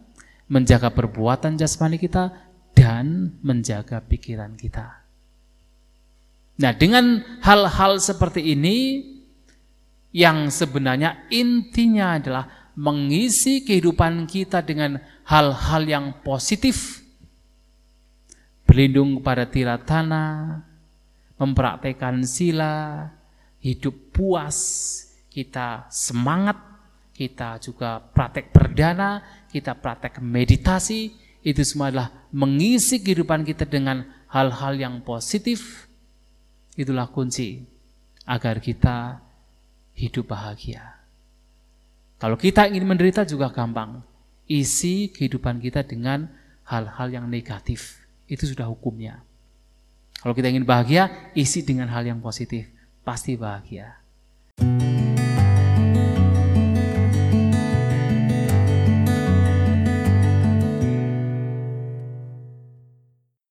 [SPEAKER 1] menjaga perbuatan jasmani kita, dan menjaga pikiran kita. Nah, dengan hal-hal seperti ini, yang sebenarnya intinya adalah mengisi kehidupan kita dengan hal-hal yang positif, berlindung kepada tiratana, mempraktekkan sila, hidup puas, kita semangat kita juga praktek berdana, kita praktek meditasi, itu semua adalah mengisi kehidupan kita dengan hal-hal yang positif. Itulah kunci agar kita hidup bahagia. Kalau kita ingin menderita juga gampang. Isi kehidupan kita dengan hal-hal yang negatif. Itu sudah hukumnya. Kalau kita ingin bahagia, isi dengan hal yang positif. Pasti bahagia.